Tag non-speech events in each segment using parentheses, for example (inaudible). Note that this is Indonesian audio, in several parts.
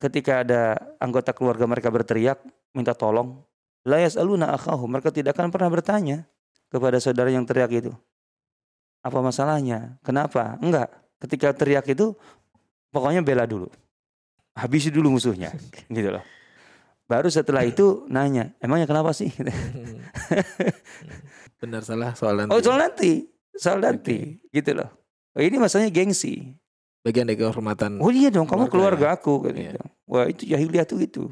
ketika ada anggota keluarga mereka berteriak minta tolong, la yas'aluna akhahu, mereka tidak akan pernah bertanya kepada saudara yang teriak itu. Apa masalahnya? Kenapa? Enggak. Ketika teriak itu pokoknya bela dulu. Habisi dulu musuhnya. (laughs) gitu loh. Baru setelah itu nanya, emangnya kenapa sih? (laughs) Benar salah soal nanti. oh soal nanti, soal nanti, gitu loh. Oh, ini masalahnya gengsi. Bagian dari kehormatan. Oh iya dong, kamu Keluarga keluarga aku. Gitu. Iya. Wah itu jahiliyah tuh gitu.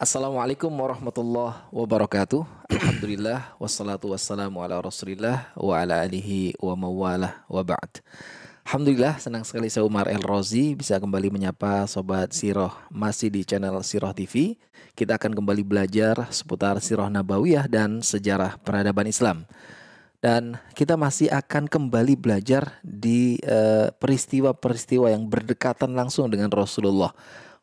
Assalamualaikum warahmatullahi wabarakatuh. Alhamdulillah wassalatu wassalamu ala Rasulillah wa ala alihi wa mawalah wa ba'd. Alhamdulillah senang sekali saya Umar El Rozi bisa kembali menyapa sobat Siroh masih di channel Siroh TV. Kita akan kembali belajar seputar Siroh Nabawiyah dan sejarah peradaban Islam. Dan kita masih akan kembali belajar di eh, peristiwa-peristiwa yang berdekatan langsung dengan Rasulullah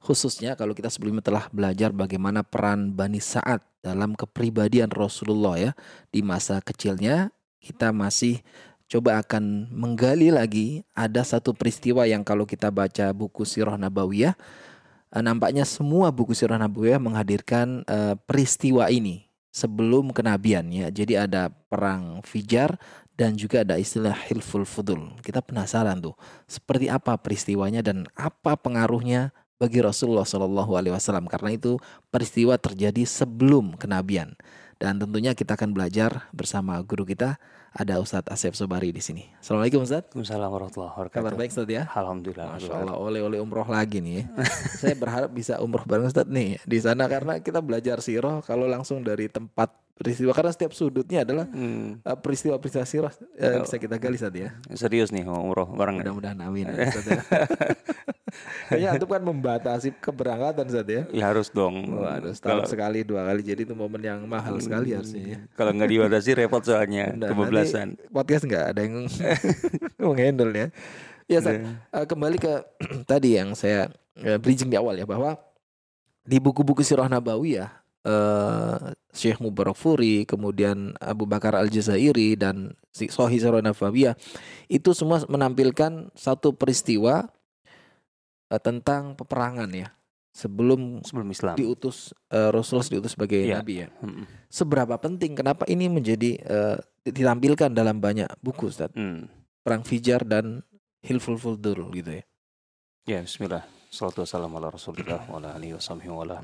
khususnya kalau kita sebelumnya telah belajar bagaimana peran Bani Sa'ad dalam kepribadian Rasulullah ya di masa kecilnya kita masih coba akan menggali lagi ada satu peristiwa yang kalau kita baca buku Sirah Nabawiyah eh, nampaknya semua buku Sirah Nabawiyah menghadirkan eh, peristiwa ini sebelum kenabian ya. Jadi ada perang Fijar dan juga ada istilah hilful fudul. Kita penasaran tuh seperti apa peristiwanya dan apa pengaruhnya bagi Rasulullah Shallallahu Alaihi Wasallam karena itu peristiwa terjadi sebelum kenabian. Dan tentunya kita akan belajar bersama guru kita ada Ustadz Asep Sobari di sini. Assalamualaikum Ustadz. Waalaikumsalam warahmatullahi wabarakatuh. Kabar baik Ustadz ya? Alhamdulillah. Masya Allah oleh-oleh umroh lagi nih. ya. (laughs) Saya berharap bisa umroh bareng Ustadz nih di sana karena kita belajar siroh kalau langsung dari tempat peristiwa karena setiap sudutnya adalah Hmm, eh, peristiwa-peristiwa siroh eh, bisa kita gali Ustadz ya. serius nih mau umroh bareng. Mudah-mudahan amin. (laughs) ya, ya. Kayaknya antum kan membatasi keberangkatan Ustadz ya. Ya harus dong. Waduh, Kalau setahun sekali dua kali jadi itu momen yang mahal sekali harusnya ya. kalau nggak dibatasi repot soalnya kebablasan. Nanti podcast nggak ada yang (laughs) menghandle ya. Ya, Ustadz, eh, kembali ke (clears throat) tadi yang saya eh, bridging di awal ya bahwa di buku-buku Sirah Nabawiyah eh Syekh Mubarak Furi, kemudian Abu Bakar Al Jazairi dan si Sahih Sirah Nabawiyah itu semua menampilkan satu peristiwa eh, tentang peperangan ya sebelum Sebelum Islam. diutus eh, Rasulullah diutus sebagai Iya. nabi ya. Hmm, Seberapa penting kenapa ini menjadi eh, ditampilkan dalam banyak buku Ustaz? hmm. Perang Fijar dan Hilful Fuldur gitu ya. Ya, bismillah. Salatu wassalamu ala rasulillah wa ala alihi wa sahbihi wa ala.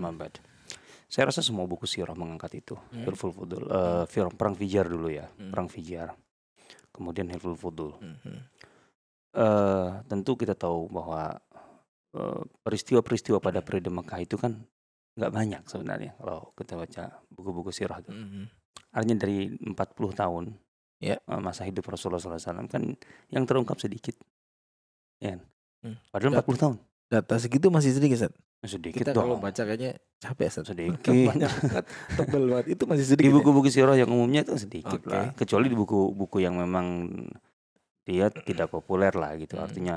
Saya rasa semua buku sirah mengangkat itu. Hmm. Hilful Fudul. Eh, fir- perang Fijar dulu ya. Hmm. Perang Fijar. Kemudian Hilful Fudul. Mhm. Eh, tentu kita tahu bahwa eh, peristiwa-peristiwa pada periode Mekah itu kan nggak banyak sebenarnya kalau kita baca buku-buku sirah itu. Mhm. Artinya dari 40 tahun Ya. eh, masa hidup Rasulullah SAW kan yang terungkap sedikit. Ya. Hmm. Padahal Dat- 40 tahun. Data segitu masih sedikit Ustaz. Sedikit Kita kalau dong. baca kayaknya capek Ustaz. Sedikit. Banyak banget, tebel banget. Itu masih sedikit. di ya? buku-buku sirah yang umumnya itu sedikit Oke. lah. Kecuali di buku-buku yang memang dia tidak populer lah gitu. Hmm. Artinya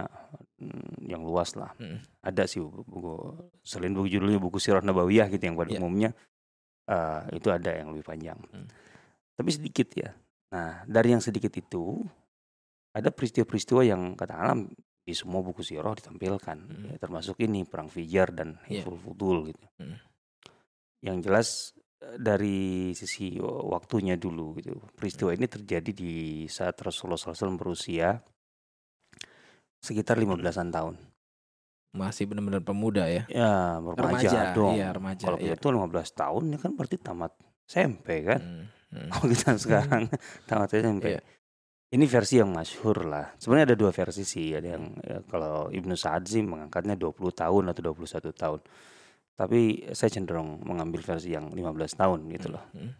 mm, yang luas lah. Hmm. Ada sih buku, buku selain buku judulnya buku sirah nabawiyah gitu yang pada Iya. umumnya eh, itu ada yang lebih panjang. Hmm. Tapi sedikit ya. Nah, dari yang sedikit itu ada peristiwa-peristiwa yang kata alam di semua buku sirah ditampilkan, Hmm. ya, termasuk ini perang Fijar dan. Hilful Fudul gitu. Hmm. Yang jelas dari sisi eh, waktunya dulu gitu. Peristiwa Hmm. ini terjadi di saat Rasulullah SAW berusia sekitar 15-an tahun. Masih benar-benar pemuda ya. Ya, remaja, dong. Iya, remaja. Kalau iya. itu 15 tahun ya kan berarti tamat SMP kan. Hmm. Hmm. Kalau kita sekarang (laughs) tamat SMP. Iya. Ini versi yang masyhur lah. Sebenarnya ada dua versi sih. Ada yang ya, kalau Ibnu Sa'ad sih mengangkatnya 20 tahun atau 21 tahun. Tapi saya cenderung mengambil versi yang 15 tahun gitu loh. Hmm.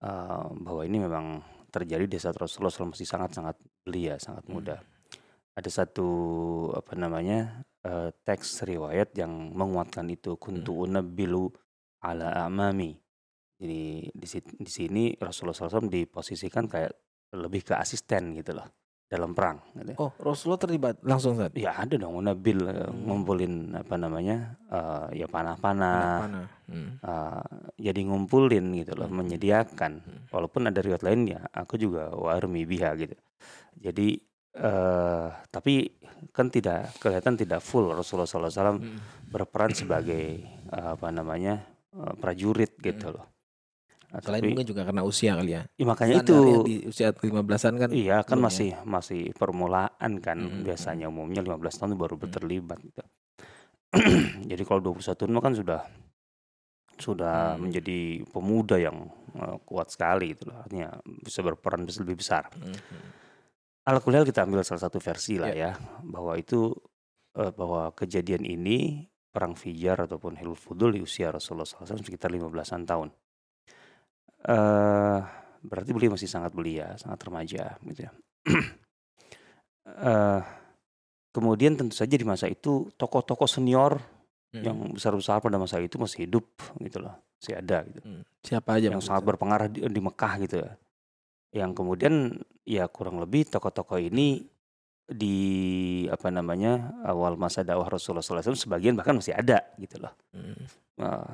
Eh, bahwa ini memang terjadi di saat Rasulullah SAW masih sangat-sangat belia, sangat Hmm. muda. ada satu apa namanya uh, teks riwayat yang menguatkan itu kuntu Hmm. unabbilu ala amami. Jadi di, di sini Rasulullah SAW diposisikan kayak lebih ke asisten gitu loh dalam perang. Gitu. Oh, Rasulullah terlibat langsung saat. Ya ada dong unabil uh, Hmm. ngumpulin apa namanya uh, ya panah-panah. Panah. Hmm. uh, jadi ngumpulin gitu loh, Hmm. menyediakan. Hmm. Walaupun ada riwayat lain ya, aku juga warmi biha gitu. Jadi eh tapi kan tidak kelihatan tidak full Rasulullah SAW Hmm. berperan sebagai eh, apa namanya eh, prajurit gitu loh. Nah, Selain tapi mungkin juga karena usia kali ya. ya makanya Standarnya itu di usia 15-an kan. iya kan belum ya? masih masih permulaan kan Hmm, biasanya umumnya 15 tahun baru Hmm. terlibat gitu. (clears throat) Jadi kalau 21 tahun kan sudah sudah Hmm. menjadi pemuda yang eh, kuat sekali gitu. Artinya bisa berperan bisa lebih besar. Hmm, hmm. Alhamdulillah kita ambil salah satu versi lah Ya. ya bahwa itu eh, bahwa kejadian ini perang Fijar ataupun Hilul Fudul di usia Rasulullah SAW sekitar 15-an tahun. Eh berarti beliau masih sangat belia, sangat remaja gitu ya. (clears throat) Eh, kemudian tentu saja di masa itu tokoh-tokoh senior Hmm. yang besar-besar pada masa itu masih hidup gitu loh, masih ada gitu. Hmm. Siapa aja yang sangat berpengaruh di, di Mekah gitu ya. Yang kemudian ya kurang lebih tokoh-tokoh ini di apa namanya awal masa dakwah Rasulullah SAW sebagian bahkan masih ada gitu loh. Hmm. Eh,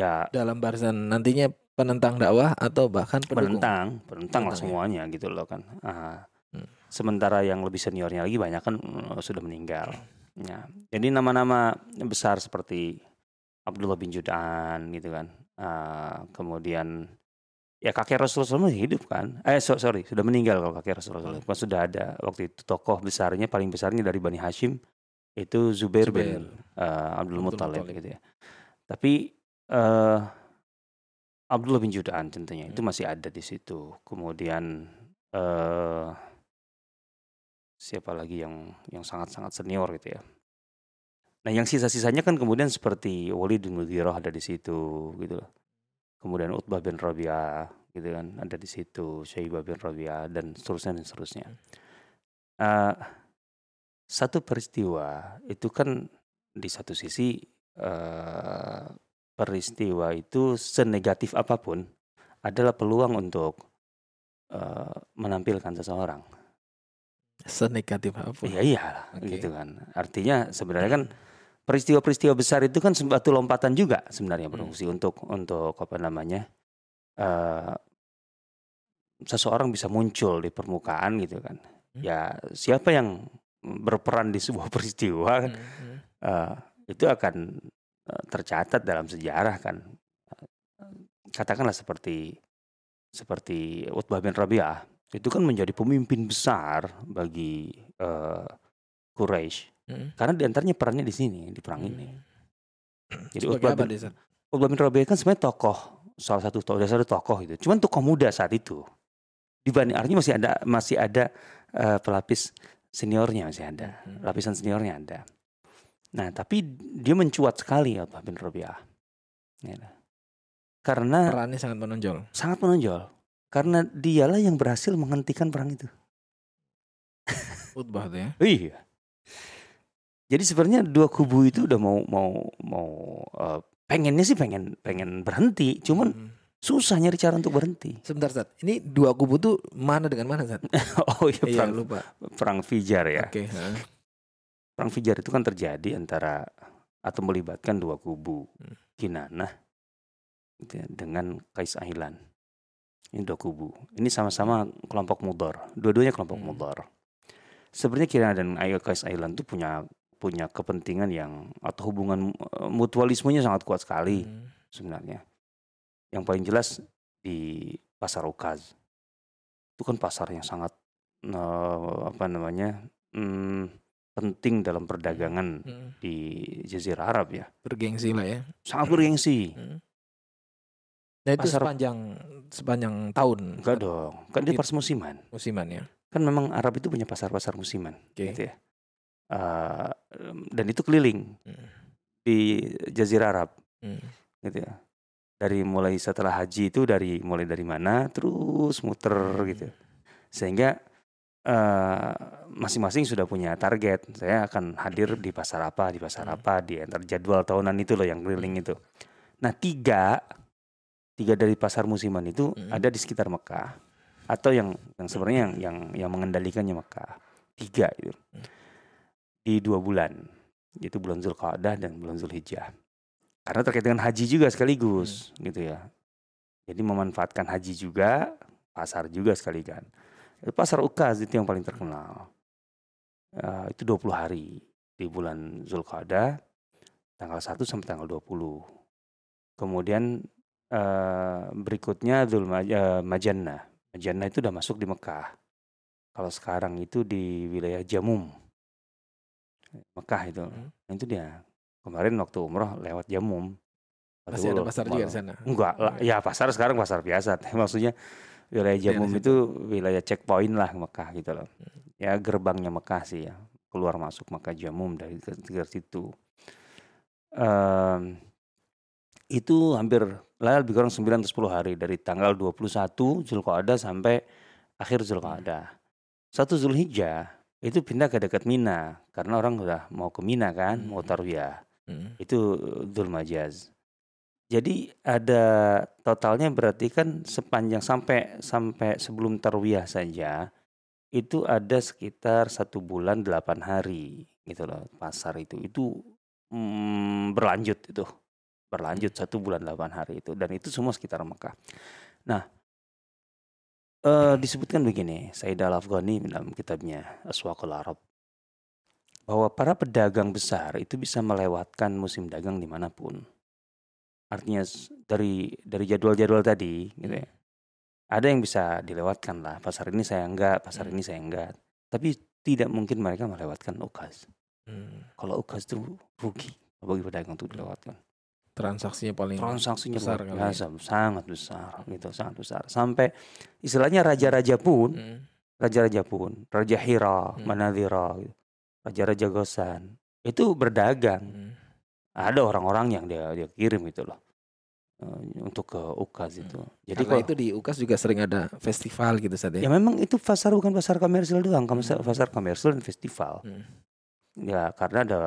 ya Dalam barisan nantinya penentang dakwah atau bahkan pendukung. penentang, penentang lah ya? semuanya gitu loh kan. Ah, Hmm. Sementara yang lebih seniornya lagi banyak kan eh, sudah meninggal. Ya, jadi nama-nama besar seperti Abdullah bin Judan gitu kan. Ah, kemudian ya kakek Rasulullah SAW masih hidup kan? Eh so- sorry sudah meninggal kalau kakek Rasulullah SAW. Pas sudah ada waktu itu tokoh besarnya paling besarnya dari Bani Hashim itu Zubair, bin Zubair. eh, Abdul Abdul Muttalib Muttalib. gitu ya. Tapi eh Abdullah bin Judan tentunya itu masih ada di situ. Kemudian eh siapa lagi yang yang sangat-sangat senior gitu ya. Nah, yang sisa-sisanya kan kemudian seperti Walid bin Mughirah ada di situ gitu loh. Kemudian Utbah bin Rabi'ah gitu kan ada di situ, Syaibah bin Rabi'ah dan seterusnya dan seterusnya. Eh, satu peristiwa itu kan di satu sisi eh, peristiwa itu senegatif apa pun adalah peluang untuk eh, menampilkan seseorang. Senegatif apa? Iya iyalah Oke. gitu kan. Artinya sebenarnya kan peristiwa-peristiwa besar itu kan batu lompatan juga sebenarnya Hmm. berfungsi untuk untuk apa namanya eh seseorang bisa muncul di permukaan gitu kan. Hmm. Ya siapa yang berperan di sebuah (laughs) peristiwa kan, Hmm, hmm. eh, itu akan tercatat dalam sejarah kan. Katakanlah seperti seperti Utbah bin Rabi'ah itu kan menjadi pemimpin besar bagi eh, Quraisy Hmm. karena di antaranya perannya di sini di perang ini. Jadi Sebagai Utbah bin, Desa? Utbah bin Rabi'ah kan sebenarnya tokoh salah satu tokoh salah satu tokoh itu. Cuman tokoh muda saat itu. Dibanding artinya masih ada masih ada eh, pelapis seniornya masih ada. Hmm. Lapisan seniornya ada. Nah, tapi dia mencuat sekali Utbah bin Rabi'ah. Gitu. Karena Perannya sangat menonjol. sangat menonjol. Karena dialah yang berhasil menghentikan perang itu. Utbah tuh ya. (laughs) Iya. Jadi sebenarnya dua kubu itu udah mau mau mau eh, pengennya sih pengen pengen berhenti, cuman Hmm. susah nyari cara untuk berhenti. Sebentar, Zat. Ini dua kubu tuh mana dengan mana, Zat? (laughs) Oh iya Iya, perang lupa. perang Fijar ya. Oke, heeh. Perang Fijar itu kan terjadi antara atau melibatkan dua kubu, Hmm. Kinanah gitu ya, dengan Kais Ailan. Ini dua kubu. Ini sama-sama kelompok Mudor. Dua-duanya kelompok Hmm. Mudor. Sebenarnya Kinanah dan Kais Ailan itu punya punya kepentingan yang atau hubungan eh, mutualismenya sangat kuat sekali Hmm. sebenarnya. Yang paling jelas di pasar Ukaz. Itu kan pasar yang sangat eh, apa namanya? hmm, penting dalam perdagangan Hmm. di Jazirah Arab ya. Bergengsi lah ya. Sangat bergengsi. Hmm. Nah itu Pasar- sepanjang sepanjang tahun Enggak dong, kan dia It- pas musiman. musiman ya. Kan memang Arab itu punya pasar-pasar musiman, Oke. gitu ya. Eh, dan itu keliling Hmm. di Jazirah Arab, Hmm. gitu ya. Dari mulai setelah haji itu dari mulai dari mana terus muter Hmm. gitu. Sehingga eh, masing-masing sudah punya target. Saya akan hadir di pasar apa, di pasar Hmm. apa, di antar jadwal tahunan itu loh yang keliling itu. Nah tiga, tiga dari pasar musiman itu Hmm. ada di sekitar Mekah atau yang yang sebenarnya yang yang yang mengendalikannya Mekah. Tiga itu Hmm. di dua bulan, yaitu bulan Zulqa'dah dan bulan Zulhijjah. Karena terkait dengan haji juga sekaligus, gitu ya. Jadi memanfaatkan haji juga, pasar juga sekalian. Pasar Ukaz itu yang paling terkenal. Eh, itu 20 hari di bulan Zulqa'dah tanggal 1 sampai tanggal 20. Kemudian eh, berikutnya Dzul Maj- eh, Majannah. Majannah itu udah masuk di Mekah. Kalau sekarang itu di wilayah Jamum. Mekah itu. Hmm. Nah, itu dia. Kemarin waktu umroh lewat Jamum. Masih ada pasar juga di sana. Enggak lah, ya pasar sekarang pasar biasa. (laughs) Maksudnya wilayah Jamum itu wilayah checkpoint lah Mekah gitu loh. Hmm. Ya gerbangnya Mekah sih ya. Keluar masuk Mekah Jamum dari ke situ. Em, itu hampir lah lebih kurang 9 atau 10 hari dari tanggal 21 Zulqa'dah sampai akhir Zulqa'dah. Satu Zulhijjah itu pindah ke dekat Mina karena orang udah mau ke Mina kan, mau Hmm. tarwiyah Hmm. itu Dzulmajaz. Jadi ada totalnya berarti kan sepanjang sampai sampai sebelum tarwiyah saja itu ada sekitar satu bulan delapan hari gitu loh pasar itu itu mm, berlanjut itu berlanjut satu bulan delapan hari itu dan itu semua sekitar Mekah. Nah eh, disebutkan begini Said Al Afghani dalam kitabnya Aswaqul Arab bahwa para pedagang besar itu bisa melewatkan musim dagang di mana pun. Artinya dari dari jadwal-jadwal tadi, gitu ya. Ada yang bisa dilewatkan lah. Pasar ini saya enggak, pasar Hmm. ini saya enggak. Tapi tidak mungkin mereka melewatkan ukas. Hmm. Kalau ukas itu rugi bagi pedagang untuk dilewatkan. Transaksinya paling Transaksinya besar luar ya. biasa, sangat besar, gitu, sangat besar. Sampai istilahnya raja-raja pun Hmm. raja-raja pun, Raja Hira, Hmm. Manadhira, gitu. raja-raja Gosan, itu berdagang. Hmm. Ada orang-orang yang dia dia kirim gitu loh untuk ke UKAS itu. Jadi Karena kalau itu di UKAS juga sering ada festival gitu saat ya ya. memang itu pasar bukan pasar komersil doang, pasar, Hmm. pasar komersil dan festival. Hmm. Ya karena ada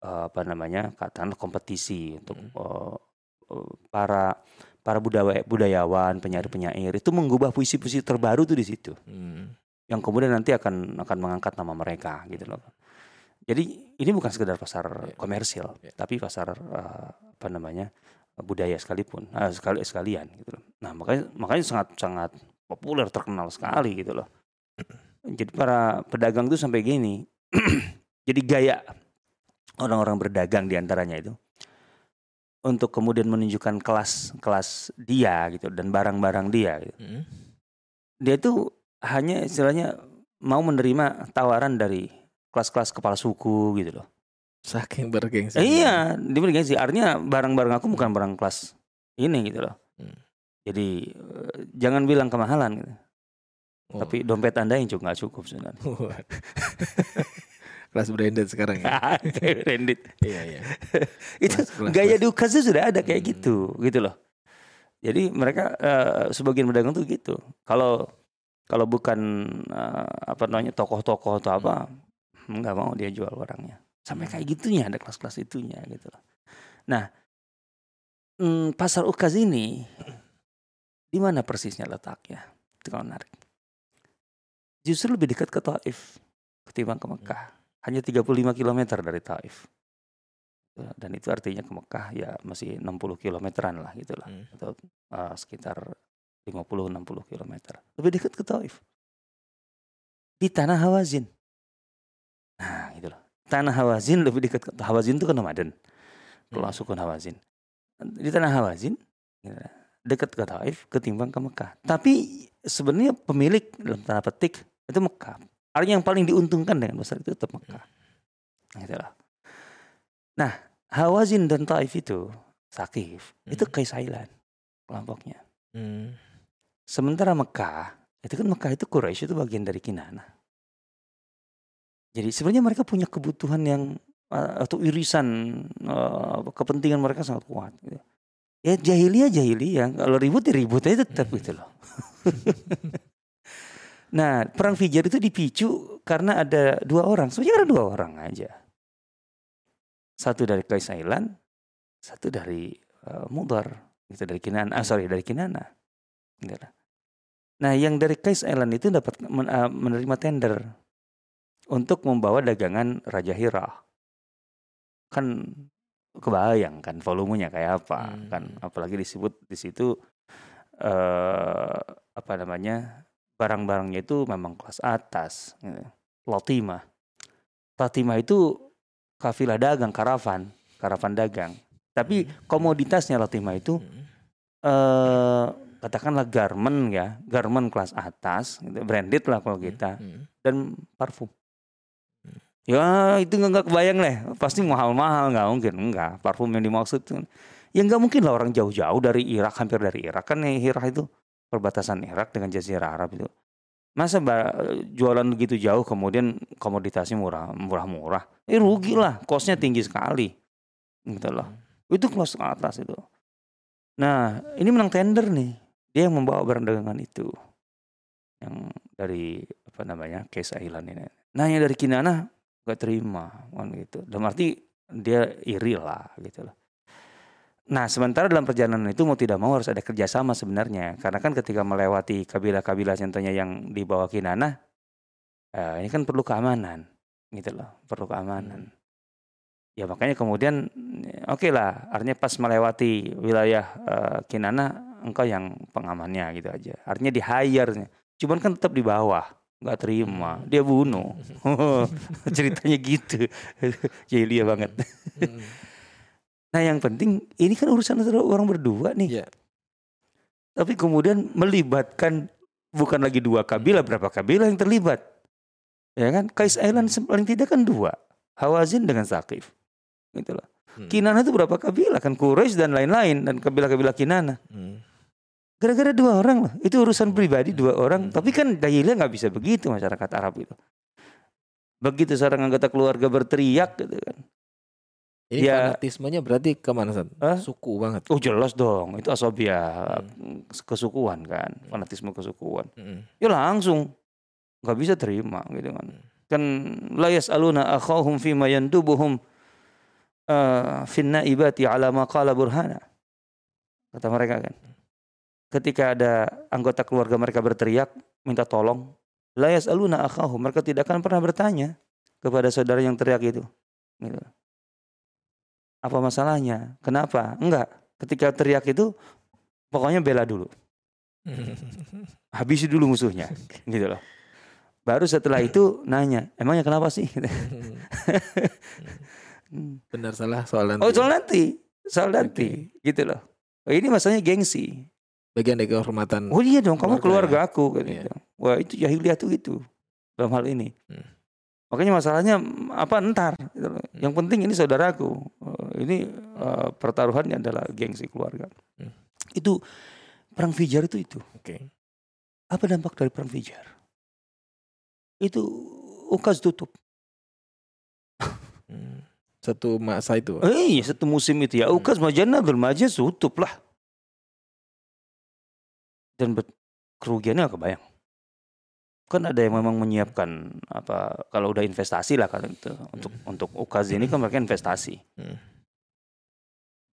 eh, apa namanya katakanlah kompetisi untuk Hmm. eh, eh, para para budaya budayawan penyair-penyair itu mengubah puisi-puisi terbaru tuh di situ. Hmm. yang kemudian nanti akan akan mengangkat nama mereka gitu loh. Jadi ini bukan sekedar pasar Iya. komersil, Iya. tapi pasar eh, apa namanya budaya sekalipun, ah, sekali sekalian gitu loh. Nah makanya makanya sangat sangat populer terkenal sekali gitu loh. Jadi para pedagang itu sampai gini, (clears throat) jadi gaya orang-orang berdagang di antaranya itu untuk kemudian menunjukkan kelas kelas dia gitu dan barang-barang dia. Gitu Hmm. dia itu hanya istilahnya mau menerima tawaran dari kelas-kelas kepala suku gitu loh. Saking bergengsi. Eh, iya, dia sih artinya barang-barang aku bukan barang kelas ini gitu loh. Hmm. Jadi eh, jangan bilang kemahalan gitu. Oh. Tapi dompet Anda yang cukup nggak cukup sebenarnya. (laughs) Kelas branded sekarang ya. (laughs) Branded. iya iya. (laughs) itu Kelas- kelas- gaya dukasnya sudah ada kayak Hmm. gitu, gitu loh. Jadi mereka eh, sebagian pedagang tuh gitu. Kalau kalau bukan eh, apa namanya tokoh-tokoh atau apa, nggak mau dia jual barangnya. Sampai kayak gitunya ada kelas-kelas itunya gitu loh. Nah, mm, pasar ukaz ini di mana persisnya letaknya? Itu kalau menarik. Justru lebih dekat ke Taif ketimbang ke Mekah. Hanya 35 km dari Taif. Dan itu artinya ke Mekah ya masih 60 kilometeran lah gitu lah. Hmm. Atau eh, sekitar 50-60 kilometer. Lebih dekat ke Taif. Di tanah Hawazin. Nah gitu loh. Tanah Hawazin lebih dekat ke Hawazin itu kan Ramadan. Kalau Hmm. suku Hawazin. Di tanah Hawazin gitu, dekat ke Taif ketimbang ke Mekah. Tapi sebenarnya pemilik dalam tanda petik itu Mekah. Artinya yang paling diuntungkan dengan pasar itu tetap Mekah. Loh. Nah, Hawazin dan Taif itu Sakif, itu Hmm. Qais Ailan kelompoknya. Hmm. Sementara Mekah, itu kan Mekah itu Quraisy itu bagian dari Kinana. Jadi sebenarnya mereka punya kebutuhan yang eh, atau irisan eh, kepentingan mereka sangat kuat. Gitu. Ya jahiliyah jahiliyah, kalau ribut ya ribut aja tetap gitu loh. (laughs) Nah, perang Fijar itu dipicu karena ada dua orang. Sebenarnya ada dua orang aja. Satu dari Kais Ailan, satu dari uh, Mudar, itu dari Kinana. Ah, sorry, dari Kinana. Gitu. Nah, yang dari Kais Island itu dapat men- menerima tender untuk membawa dagangan Raja Hira. Kan kebayang kan volumenya kayak apa Hmm. kan apalagi disebut di situ eh apa namanya barang-barangnya itu memang kelas atas gitu. Latima Latima itu kafilah dagang karavan karavan dagang tapi komoditasnya Latima itu Hmm. eh katakanlah garment ya garment kelas atas gitu, branded lah kalau kita Hmm. dan parfum. Ya itu nggak nggak kebayang lah, pasti mahal-mahal nggak mungkin enggak parfum yang dimaksud. Ya nggak mungkin lah orang jauh-jauh dari Irak hampir dari Irak kan nih Irak itu perbatasan Irak dengan Jazirah Arab itu. Masa ba- jualan begitu jauh kemudian komoditasnya murah murah-murah, eh rugi lah, costnya tinggi sekali, gitu loh. Itu kelas atas itu. Nah ini menang tender nih, dia yang membawa barang dagangan itu, yang dari apa namanya Case Island ini. Nah yang dari Kinana gak terima kan gitu. Dalam arti dia iri lah gitu loh. Nah sementara dalam perjalanan itu mau tidak mau harus ada kerjasama sebenarnya karena kan ketika melewati kabilah-kabilah contohnya yang di bawah Kinana, eh, ini kan perlu keamanan gitu loh, perlu keamanan. Ya makanya kemudian oke lah, artinya pas melewati wilayah eh, Kinana engkau yang pengamannya gitu aja. Artinya di hire, cuman kan tetap di bawah nggak terima. Dia bunuh. (laughs) (laughs) Ceritanya gitu. (laughs) Jahiliyah banget. Hmm. nah yang penting ini kan urusan antara orang berdua nih. Iya. tapi kemudian melibatkan bukan lagi dua kabilah berapa kabilah yang terlibat. Ya kan? Kais Island paling tidak kan dua. Hawazin dengan Sakif gitu loh. Hmm. Kinana itu berapa kabilah? Kan Quraisy dan lain-lain dan kabilah-kabilah Kinana Hmm. Gara-gara dua orang loh itu urusan pribadi dua orang Hmm. tapi kan jahiliyah nggak bisa begitu masyarakat Arab itu begitu seorang anggota keluarga berteriak gitu kan Ini Ya. fanatismenya berarti ke mana San? Suku banget. oh jelas dong itu asobia Hmm. kesukuan kan fanatisme kesukuan Hmm. ya langsung nggak bisa terima gitu kan Hmm. kan la yas'aluna akhahum fima yandubuhum uh, finna ibati ala ma qala burhana kata mereka kan ketika ada anggota keluarga mereka berteriak minta tolong la yas'aluna akhahum mereka tidak akan pernah bertanya kepada saudara yang teriak itu. Gitu. apa masalahnya? Kenapa? Enggak. Ketika teriak itu pokoknya bela dulu. (laughs) Habisi dulu musuhnya. (laughs) Gitu loh. Baru setelah itu nanya emangnya kenapa sih? (laughs) Benar salah soal nanti. oh soal nanti. Soal nanti. Gitu loh. Oh, ini masalahnya gengsi Bagian dari kehormatan. oh iya dong kamu Keluarga keluarga aku kan Iya. gitu. wah itu jahiliyah tuh gitu dalam hal ini Hmm. makanya masalahnya apa entar gitu loh. yang penting ini saudaraku Oh, ini eh, pertaruhannya adalah gengsi keluarga Hmm. itu perang Fijar itu itu Oke. apa dampak dari perang Fijar itu Ukaz tutup Hmm. Satu masa itu. Eh, iya, satu musim itu ya. Hmm. Ukas Majana Majaz tutup lah. Dan bet, kerugiannya nggak kebayang. Kan ada yang memang menyiapkan apa kalau udah investasi lah kan itu untuk untuk Ukas ini kan mereka investasi. Hmm.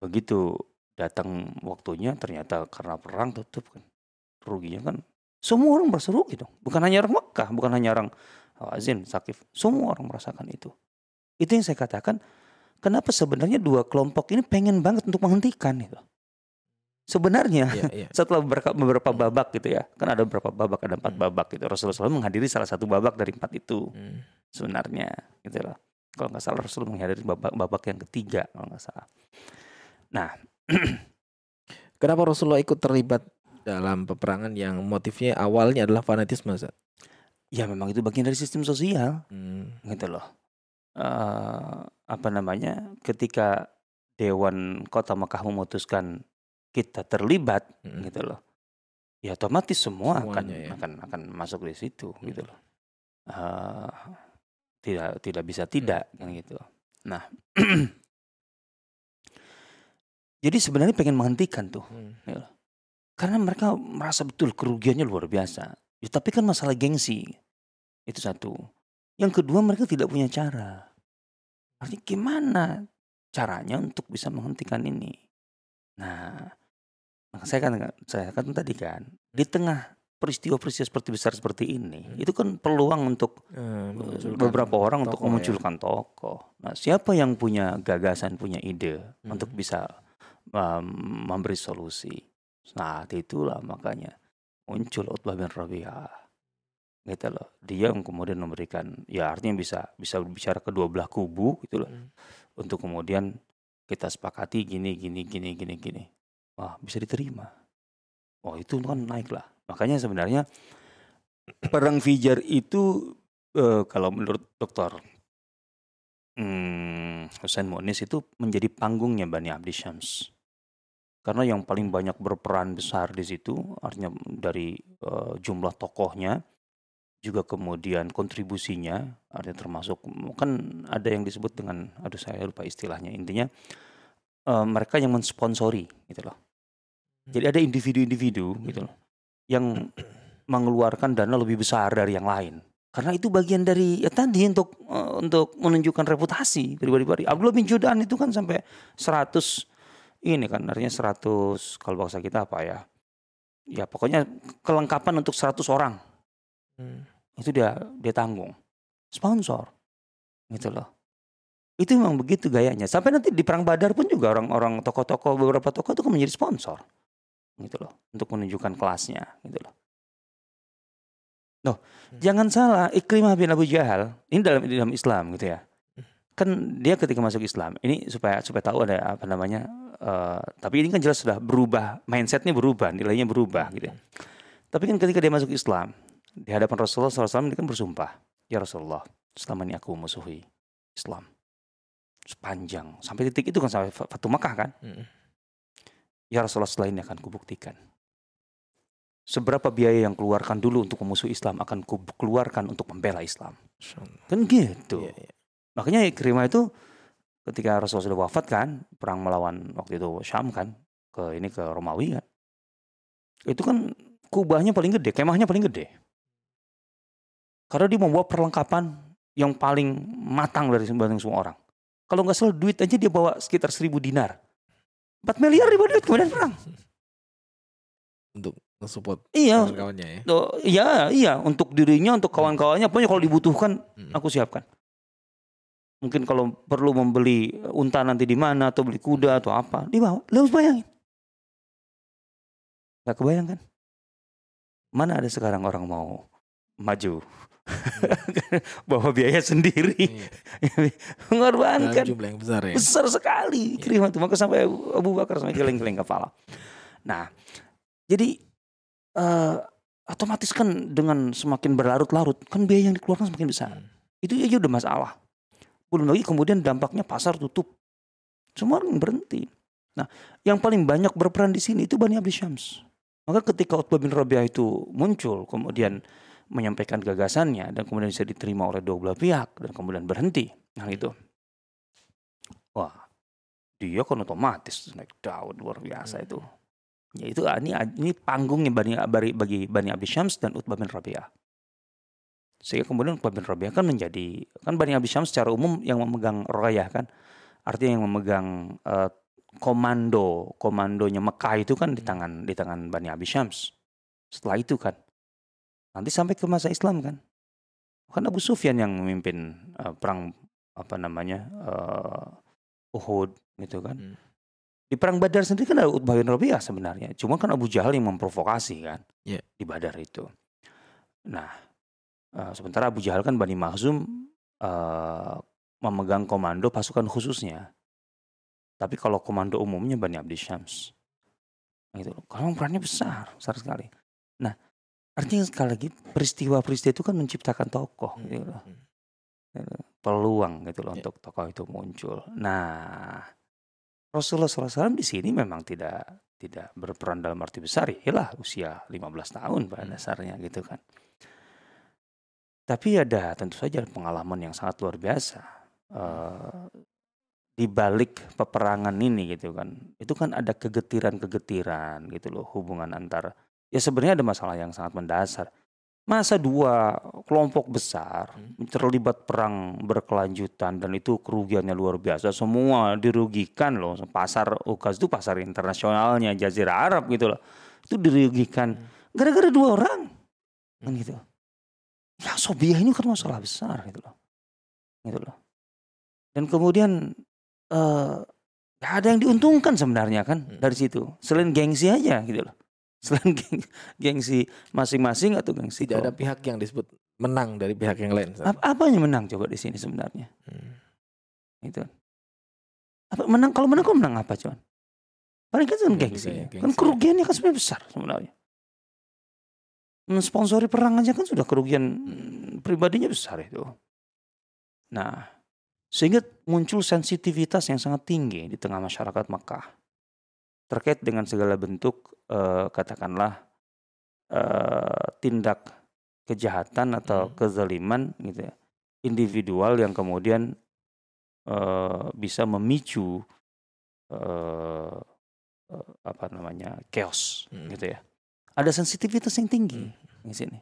Begitu datang waktunya ternyata karena perang tutup kan. Ruginya kan semua orang merasa rugi dong. Bukan hanya orang Mekah, bukan hanya orang Hawazin, Sakif. Semua orang merasakan itu. Itu yang saya katakan kenapa sebenarnya dua kelompok ini pengen banget untuk menghentikan itu. Sebenarnya Iya, iya. (laughs) setelah beberapa, beberapa babak gitu ya, kan ada beberapa babak, ada empat Hmm. babak gitu. Rasulullah SAW menghadiri salah satu babak dari empat itu Hmm. sebenarnya gitu loh. Kalau nggak salah Rasul menghadiri babak, babak yang ketiga kalau nggak salah. Nah, (clears throat) Kenapa Rasulullah ikut terlibat dalam peperangan yang motifnya awalnya adalah fanatisme, Ustaz? ya memang itu bagian dari sistem sosial Hmm. gitu loh. Eh, apa namanya? Ketika Dewan Kota Mekah memutuskan kita terlibat Hmm. gitu loh. Ya otomatis semua akan ya. akan akan masuk di situ Hmm. gitu loh. Eh, tidak tidak bisa tidak Hmm. kan gitu. Nah, (clears throat) jadi sebenarnya pengen menghentikan tuh Hmm. karena mereka merasa betul kerugiannya luar biasa. Ya, tapi kan masalah gengsi. Itu satu. Yang kedua mereka tidak punya cara. Artinya gimana caranya untuk bisa menghentikan ini? Nah, saya kan saya kan tadi kan di tengah peristiwa-peristiwa seperti besar seperti ini, hmm. itu kan peluang untuk uh, beberapa orang untuk ya. memunculkan ya. tokoh. Nah, siapa yang punya gagasan, punya ide hmm. untuk bisa um, memberi solusi? Nah, itulah makanya muncul Utbah bin Rabi'ah. Gitu loh. Dia yang kemudian memberikan ya artinya bisa bisa berbicara kedua belah kubu gitu loh. Hmm. Untuk kemudian kita sepakati gini gini gini gini gini. Wah, bisa diterima. Oh, itu kan naik lah. Makanya sebenarnya perang Fijar itu uh, kalau menurut dokter hmm, Hussein Mu'nis itu menjadi panggungnya Bani Abdi Syams. Karena yang paling banyak berperan besar di situ artinya dari uh, jumlah tokohnya juga kemudian kontribusinya artinya termasuk kan ada yang disebut dengan aduh saya lupa istilahnya intinya uh, mereka yang mensponsori gitu loh. Jadi ada individu-individu gitu loh yang (clears throat) mengeluarkan dana lebih besar dari yang lain. Karena itu bagian dari ya tadi untuk uh, untuk menunjukkan reputasi pribadi-pribadi. Abdullah bin Judan itu kan sampai 100 ini kan artinya 100 kalau bahasa kita apa ya? Ya pokoknya kelengkapan untuk 100 orang. Hmm. Itu dia dia tanggung. Sponsor. Gitu loh. Itu memang begitu gayanya. Sampai nanti di perang Badar pun juga orang-orang tokoh-tokoh beberapa tokoh itu kan menjadi sponsor gitu loh untuk menunjukkan kelasnya gitu loh. Loh, hmm. jangan salah, Ikrimah bin Abu Jahal ini dalam dalam Islam gitu ya. Hmm. Kan dia ketika masuk Islam, ini supaya supaya tahu ada apa namanya uh, tapi ini kan jelas sudah berubah, mindsetnya berubah, nilainya berubah gitu ya. Tapi kan ketika dia masuk Islam, di hadapan Rasulullah SAW dia kan bersumpah, ya Rasulullah, selama ini aku musuhi Islam sepanjang sampai titik itu kan sampai Fatu Makkah kan. Hmm Ya Rasulullah setelah ini akan kubuktikan. Seberapa biaya yang keluarkan dulu untuk memusuhi Islam akan keluarkan untuk membela Islam. Kan gitu. Iya, iya. Makanya Ikrimah itu ketika Rasulullah sudah wafat kan, perang melawan waktu itu Syam kan, ke ini ke Romawi kan. Itu kan kubahnya paling gede, kemahnya paling gede. Karena dia membawa perlengkapan yang paling matang dari semua orang. Kalau nggak salah duit aja dia bawa sekitar seribu dinar. 4 miliar ribu duit kemudian perang. Untuk support iya, kawan-kawannya ya. Oh, iya, iya, untuk dirinya, untuk kawan-kawannya, pokoknya kalau dibutuhkan hmm. aku siapkan. Mungkin kalau perlu membeli unta nanti di mana atau beli kuda atau apa, dibawa. Lu bayangin. Gak kebayang kan? Mana ada sekarang orang mau maju. (laughs) Bawa biaya sendiri. Iya. (laughs) mengorbankan. Jumlah yang besar ya. Besar sekali. Iya. kiriman itu maka sampai Abu Bakar sampai geleng-geleng (laughs) kepala. Nah jadi uh, otomatis kan dengan semakin berlarut-larut kan biaya yang dikeluarkan semakin besar. Hmm. itu aja udah masalah. Belum lagi kemudian dampaknya pasar tutup. Semua orang berhenti. Nah yang paling banyak berperan di sini itu Bani Abdi Syams. Maka ketika Utbah bin Rabi'ah itu muncul kemudian menyampaikan gagasannya dan kemudian bisa diterima oleh dua belah pihak dan kemudian berhenti. Nah itu. Wah, dia kan otomatis naik daun luar biasa hmm. itu. Ya itu ah, ini ini panggungnya bani bagi Bani Abi Syams dan Utbah bin Rabi'ah. Sehingga kemudian Utbah bin Rabi'ah kan menjadi kan Bani Abi Syams secara umum yang memegang royah kan. Artinya yang memegang uh, komando, komandonya Mekah itu kan di tangan di tangan Bani Abi Syams. Setelah itu kan Nanti sampai ke masa Islam kan. Kan Abu Sufyan yang memimpin uh, perang apa namanya uh, Uhud gitu kan. Hmm. Di perang Badar sendiri kan ada Utbah bin Rabi'ah sebenarnya. Cuma kan Abu Jahal yang memprovokasi kan yeah. di Badar itu. Nah, uh, sementara Abu Jahal kan Bani Mahzum uh, memegang komando pasukan khususnya. Tapi kalau komando umumnya Bani Abdi Syams. Gitu. Kalau perannya besar, besar sekali. Nah, Artinya sekali lagi peristiwa-peristiwa itu kan menciptakan tokoh hmm. gitu loh. Hmm. Gitu. Peluang gitu loh yeah. untuk tokoh itu muncul. Nah, Rasulullah SAW di sini memang tidak tidak berperan dalam arti besar ya lah usia 15 tahun pada hmm. dasarnya gitu kan. Tapi ada tentu saja pengalaman yang sangat luar biasa. Uh, di balik peperangan ini gitu kan. Itu kan ada kegetiran-kegetiran gitu loh hubungan antara Ya sebenarnya ada masalah yang sangat mendasar. Masa dua kelompok besar Hmm. terlibat perang berkelanjutan dan itu kerugiannya luar biasa. Semua dirugikan loh. Pasar UKAS itu pasar internasionalnya Jazirah Arab gitu loh. Itu dirugikan gara-gara dua orang. Kan gitu. Ya Sobiah ini kan masalah besar gitu loh. Gitu loh. Dan kemudian eh gak ada yang diuntungkan sebenarnya kan Hmm. dari situ. Selain gengsi aja gitu loh. Selain (laughs) geng- gengsi masing-masing atau gengsi Tidak ada pihak yang disebut menang dari pihak yang lain. Ustaz. Ap- apanya menang coba di sini sebenarnya? Hmm. Itu. Apa menang kalau menang kok menang apa cuman? Paling kan cuma Ya, gengsi. ya, Kan gengsi. kerugiannya kan sebenarnya besar sebenarnya. Mensponsori perang aja kan sudah kerugian mm, pribadinya besar itu. Nah, sehingga muncul sensitivitas yang sangat tinggi di tengah masyarakat Makkah terkait dengan segala bentuk eh, katakanlah eh, tindak kejahatan atau Hmm. kezaliman gitu ya individual yang kemudian eh, bisa memicu eh, apa namanya chaos Hmm. gitu ya ada sensitivitas yang tinggi Hmm. di sini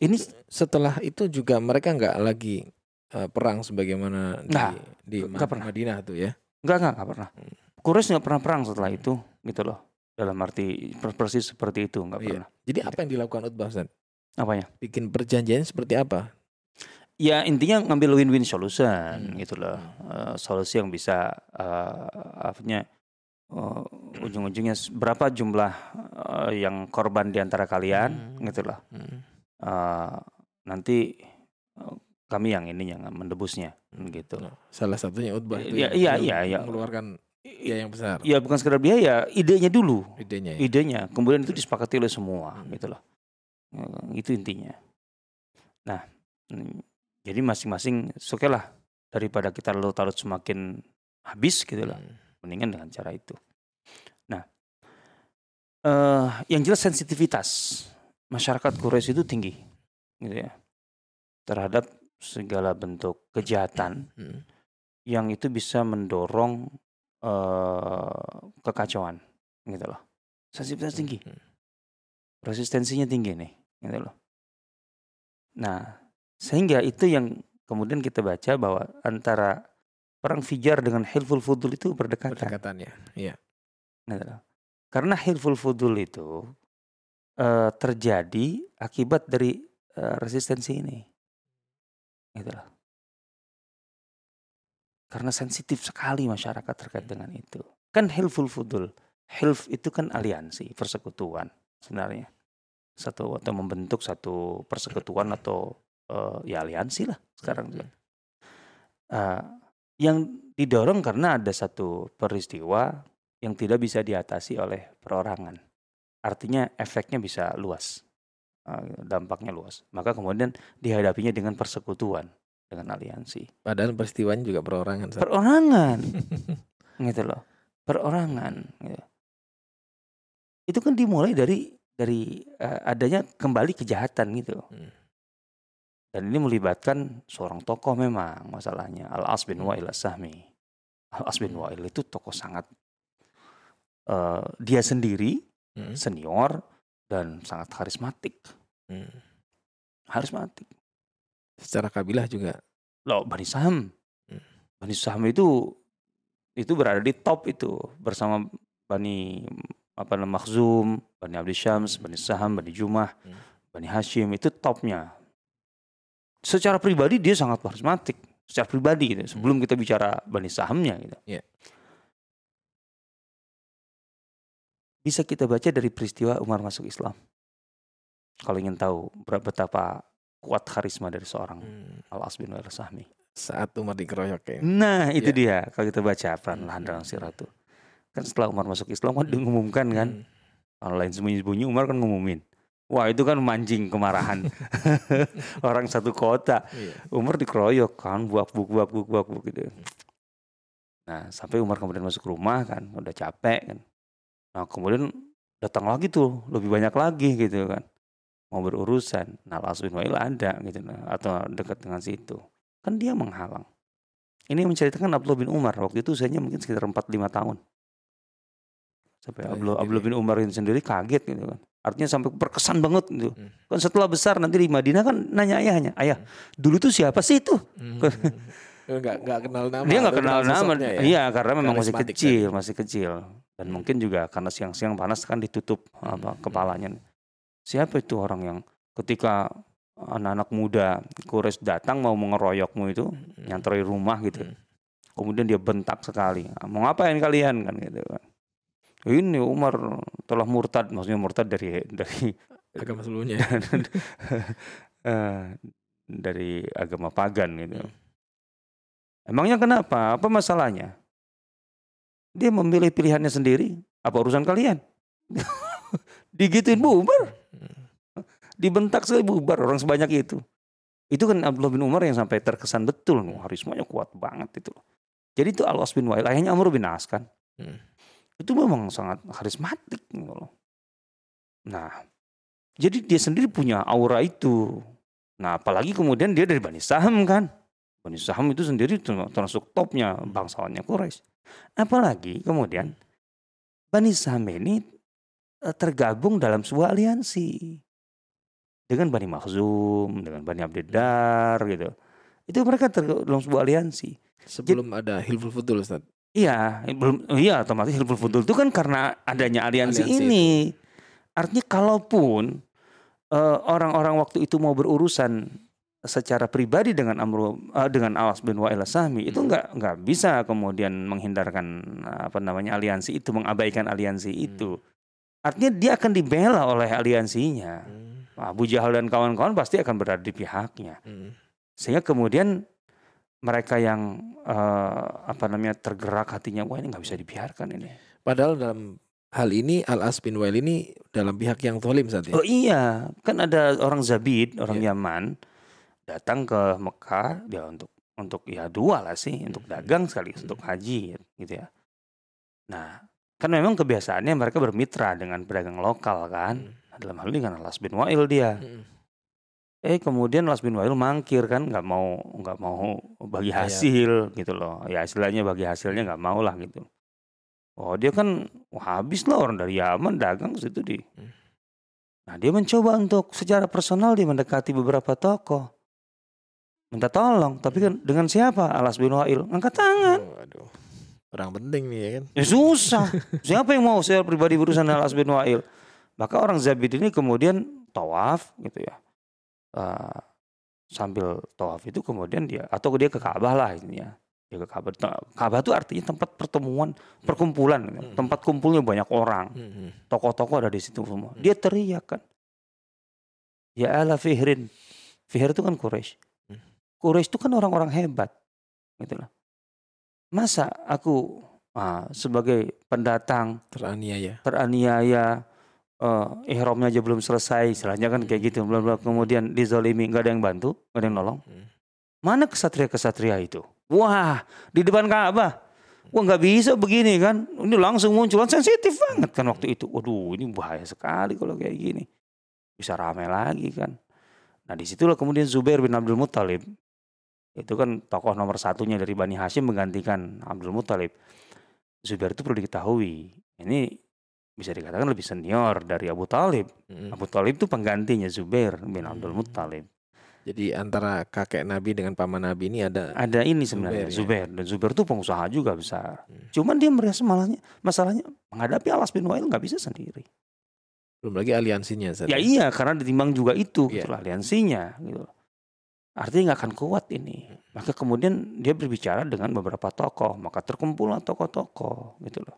ini Setelah itu juga mereka nggak lagi eh, perang sebagaimana di Nah, di nggak pernah. Madinah tuh ya. Enggak, enggak pernah. Hmm. Quraisy enggak pernah perang setelah itu, gitu loh. Dalam arti per- persis seperti itu enggak Iya. pernah. Jadi apa yang dilakukan Utbah Ustaz? Apanya? Bikin perjanjian seperti apa? Ya intinya ngambil win-win solution, Hmm. gitu loh. Eh, solusi yang bisa, eh artinya eh, ujung-ujungnya berapa jumlah eh, yang korban di antara kalian, Hmm. gitu loh. Hmm. Eh, nanti eh, kami yang ini yang mendebusnya, gitu. Nah, salah satunya Utbah itu Iya, iya, iya, iya. mengeluarkan biaya yang besar. Ya bukan sekedar biaya, idenya dulu. Idenya ya. idenya kemudian itu disepakati oleh semua Hmm. gitu loh Eh, itu intinya nah mm, jadi masing-masing oke lah daripada kita lalu tarut semakin habis gitu loh Hmm. mendingan dengan cara itu nah eh yang jelas sensitivitas masyarakat Quraisy itu tinggi gitu ya terhadap segala bentuk kejahatan Hmm. yang itu bisa mendorong eh kekacauan gitu loh sensitivitas tinggi Hmm. resistensinya tinggi nih gitu loh nah sehingga itu yang kemudian kita baca bahwa antara perang Fijar dengan Hilful Fudul itu berdekatan Pendekatannya. Iya. gitu loh. karena Hilful Fudul itu eh, terjadi akibat dari eh, resistensi ini gitu loh karena sensitif sekali masyarakat terkait dengan itu. Kan Hilful Fudul. Hilf itu kan aliansi persekutuan sebenarnya. Satu atau membentuk satu persekutuan atau eh, ya aliansi lah sekarang juga. Eh, yang didorong karena ada satu peristiwa yang tidak bisa diatasi oleh perorangan. Artinya efeknya bisa luas. Eh, dampaknya luas. Maka kemudian dihadapinya dengan persekutuan dengan aliansi Padahal peristiwanya juga perorangan. Ustaz. perorangan (laughs) gitu loh perorangan gitu. itu kan dimulai dari dari eh, adanya kembali kejahatan gitu Hmm. dan ini melibatkan seorang tokoh memang masalahnya Al As bin. Wa'il As-Sahmi Al As bin Hmm. Wa'il itu tokoh sangat eh, dia sendiri Hmm. senior dan sangat karismatik Hmm. karismatik Secara kabilah juga. loh Bani Saham Hmm. Bani Saham itu itu berada di top itu bersama Bani apa namanya Makhzum, Bani Abdi Syams, Bani Saham, Bani Jumah, Hmm. Bani Hashim itu topnya. Secara pribadi dia sangat karismatik. Secara pribadi gitu. Sebelum kita bicara Bani Sahamnya gitu. Iya. Bisa kita baca dari peristiwa Umar masuk Islam. Kalau ingin tahu betapa kuat karisma dari seorang Hmm. Al-As bin Wa'il Sahmi. Saat Umar dikeroyok ya. Nah, itu Iya. dia. Kalau kita baca peran Hmm. dalam sirah itu. Kan setelah Umar masuk Islam kan diumumkan kan. Hmm. Kalau lain sembunyi-sembunyi Umar kan ngumumin. Wah itu kan mancing kemarahan (laughs) orang satu kota. Iya. Umar dikeroyok kan, buak buk buak buk buak buk gitu. Nah sampai Umar kemudian masuk rumah kan, udah capek kan. Nah kemudian datang lagi tuh, lebih banyak lagi gitu kan. Mau berurusan. Nah Al-As bin Wa'il ada gitu. nah, Atau dekat dengan situ. Kan dia menghalang. Ini menceritakan Abdullah bin Umar. Waktu itu usianya mungkin sekitar 4-5 tahun. Sampai Oh, Abdullah, jadi- Abdullah bin Umar ini sendiri kaget gitu kan. Artinya sampai berkesan banget gitu. Hmm. Kan setelah besar nanti di Madinah kan nanya ayahnya, ayah dulu tuh siapa sih itu? Hmm. Nggak nggak kenal nama. Dia nggak tapi kenal nama, ya. iya karena memang masih kecil, masih kecil. Dan mungkin juga karena siang-siang panas kan ditutup apa Hmm. kepalanya. Siapa itu orang yang ketika anak-anak muda Quraisy datang mau mengeroyokmu itu, Hmm. nyantroi rumah gitu. Hmm. Kemudian dia bentak sekali. "Ah, Mau ngapain kalian kan gitu kan. Ini Umar telah murtad, maksudnya murtad dari dari Agama sebelumnya. (laughs) eh, dari agama pagan gitu. Hmm. Emangnya kenapa? Apa masalahnya? Dia memilih pilihannya sendiri. Apa urusan kalian? (laughs) Digituin bubar. Dibentak sekali bubar orang sebanyak itu. Itu kan Abdullah bin Umar yang sampai terkesan betul. Wah, Harismanya kuat banget itu. Jadi itu Al-As bin Wa'il, ayahnya Amr bin As kan. Hmm. Itu memang sangat karismatik. gitu loh. Nah, jadi dia sendiri punya aura itu. Nah, apalagi kemudian dia dari Bani Saham kan. Bani Saham itu sendiri termasuk topnya bangsawannya Quraisy. Apalagi kemudian Bani Saham ini eh, tergabung dalam sebuah aliansi dengan Bani Makhzum, dengan Bani Abdiddar gitu. Itu mereka tergabung sebuah aliansi. Sebelum ada Hilful Fudul Ustaz. Iya, belum iya otomatis Hilful Fudul itu kan karena adanya aliansi, Aliansi ini. Artinya kalaupun eh, orang-orang waktu itu mau berurusan secara pribadi dengan Amru eh, dengan Awas bin Wa'il Sahmi itu nggak nggak bisa kemudian menghindarkan apa namanya aliansi itu mengabaikan aliansi Hmm. itu. Artinya dia akan dibela oleh aliansinya. Hmm. Abu Jahal dan kawan-kawan pasti akan berada di pihaknya. Hmm. Sehingga kemudian mereka yang eh, apa namanya tergerak hatinya, wah ini nggak bisa dibiarkan ini. Padahal dalam hal ini Al As bin Wail ini dalam pihak yang tolim saat ya. Oh iya, kan ada orang Zabid, orang Iya. Yaman datang ke Mekah dia untuk untuk ya dua lah sih, untuk Hmm. dagang sekali, untuk haji gitu ya. Nah, kan memang kebiasaannya mereka bermitra dengan pedagang lokal kan. Dalam hal ini kan Alas bin Wa'il dia. Hmm. Eh kemudian Las bin Wa'il mangkir kan nggak mau nggak mau bagi Iya. hasil gitu loh. Ya istilahnya bagi hasilnya nggak mau lah gitu. Oh dia kan wah, habis lah orang dari Yaman dagang situ di. Hmm. Nah dia mencoba untuk secara personal dia mendekati beberapa tokoh. Minta tolong, tapi kan dengan siapa? Alas bin Wa'il angkat tangan. Oh, aduh. Orang penting nih ya kan. Ya susah. (laughs) Siapa yang mau saya pribadi berurusan dengan Alas bin Wa'il? Maka orang Zabid ini kemudian tawaf gitu ya. Eh, sambil tawaf itu kemudian dia atau dia ke Ka'bah lah ini ya. Dia ke Ka'bah. Ka'bah itu artinya tempat pertemuan, perkumpulan, gitu. Hmm. tempat kumpulnya banyak orang. Hmm. Tokoh-tokoh ada di situ semua. Dia teriak kan. Ya ala Fihrin. Fihr itu kan Quraisy. Hmm. Quraisy itu kan orang-orang hebat. Gitu lah. Masa aku ah, sebagai pendatang Teraniaya. teraniaya eh ihramnya aja belum selesai istilahnya kan kayak gitu belum belum- kemudian dizolimi nggak ada yang bantu nggak ada yang nolong. Hmm. mana kesatria kesatria itu? Wah di depan Ka'bah. Wah nggak bisa begini kan. Ini langsung muncul sensitif banget kan waktu itu. Waduh ini bahaya sekali kalau kayak gini. Bisa ramai lagi kan. Nah di situlah kemudian Zubair bin Abdul Muttalib itu kan tokoh nomor satunya dari Bani Hashim menggantikan Abdul Muttalib. Zubair itu perlu diketahui ini bisa dikatakan lebih senior dari Abu Talib. Abu Talib itu penggantinya Zubair bin Abdul. Muttalib. Jadi antara kakek Nabi dengan paman Nabi ini ada Ada ini sebenarnya Zubair, ya? Zubair dan Zubair itu pengusaha juga besar. Hmm. Cuman dia merasa malahnya masalahnya menghadapi Alas bin Wa'il nggak bisa sendiri. belum lagi aliansinya Ustaz. Ya iya karena ditimbang juga itu Iya. gitu lah, aliansinya gitu. Artinya nggak akan kuat ini. Maka kemudian dia berbicara dengan beberapa tokoh, maka terkumpullah tokoh-tokoh gitu loh.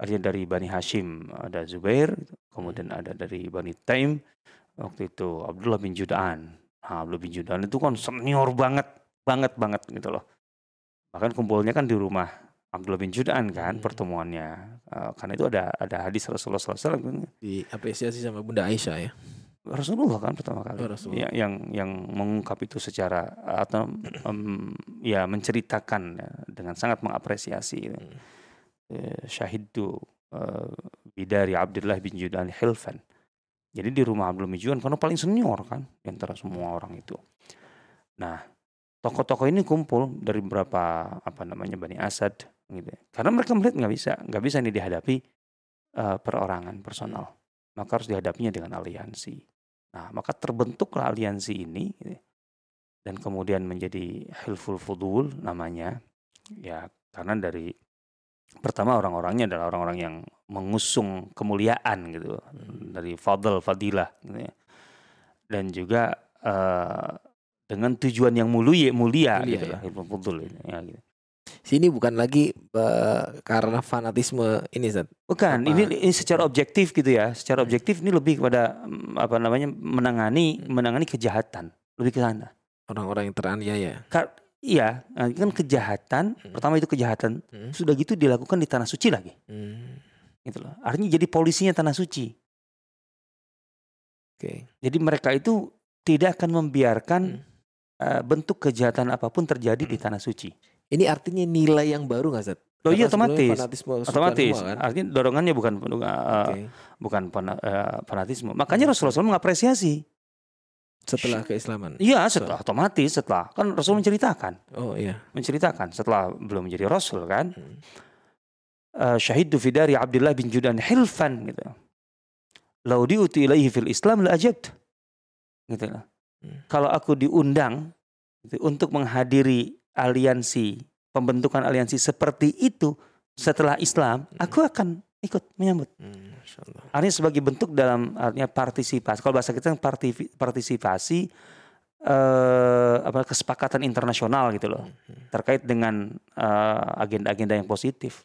Artinya dari Bani Hashim ada Zubair, kemudian ada dari Bani Taim waktu itu Abdullah bin Judaan. Nah, Abdullah bin Judaan itu kan senior banget, banget banget gitu loh. Bahkan kumpulnya kan di rumah Abdullah bin Judaan kan Hmm. pertemuannya. Eh, karena itu ada ada hadis Rasulullah SAW diapresiasi sama Bunda Aisyah ya. Rasulullah kan pertama kali Oh. Ya, yang yang mengungkap itu secara atau em, ya menceritakan ya, dengan sangat mengapresiasi gitu. Hmm. Eh, syahidu eh, bidari Abdullah bin Judan Hilfan jadi di rumah Abdul bin Judan karena paling senior kan di antara semua orang itu nah tokoh-tokoh ini kumpul dari beberapa apa namanya Bani Asad gitu karena mereka melihat nggak bisa nggak bisa ini dihadapi eh, perorangan personal maka harus dihadapinya dengan aliansi. Nah, maka terbentuklah aliansi ini gitu. dan kemudian menjadi hilful fudul namanya. Ya, karena dari pertama orang-orangnya adalah orang-orang yang mengusung kemuliaan gitu dari fadl fadilah gitu ya. Dan juga eh, dengan tujuan yang mulia mulia, Mulia, gitu ya. lah ini ya, gitu. Sini bukan lagi eh, karena fanatisme ini Ustaz. Bukan, Apa? ini, ini secara objektif gitu ya. Secara objektif ini lebih kepada mm, apa namanya menangani menangani kejahatan, lebih ke sana. Orang-orang yang teraniaya. Iya, eh, kan kejahatan. Hmm. Pertama itu kejahatan, Hmm. sudah gitu dilakukan di tanah suci lagi, Hmm. gitu loh. Artinya jadi polisinya tanah suci. Oke. Jadi mereka itu tidak akan membiarkan Hmm. eh, bentuk kejahatan apa pun terjadi di tanah suci. Ini artinya nilai yang baru nggak Ustaz? Oh iya otomatis, otomatis. semua, kan? Artinya dorongannya bukan eh, Oke. bukan fana- fanatisme. Makanya Rasulullah SAW mengapresiasi. Setelah keislaman. Iya, setelah otomatis setelah kan Rasul menceritakan. Oh iya. menceritakan setelah belum menjadi rasul kan Hmm. uh, syahidu fi dari Abdullah bin Judan hilfan gitu lau diuti ilaihi fil Islam la ajabt gitu loh. Hmm. kalau aku diundang gitu, untuk menghadiri aliansi pembentukan aliansi seperti itu setelah Islam Hmm. aku akan ikut menyambut Hmm, artinya sebagai bentuk dalam artinya partisipasi kalau bahasa kita parti- partisipasi eh, apa kesepakatan internasional gitu loh Hmm. terkait dengan eh, agenda-agenda yang positif.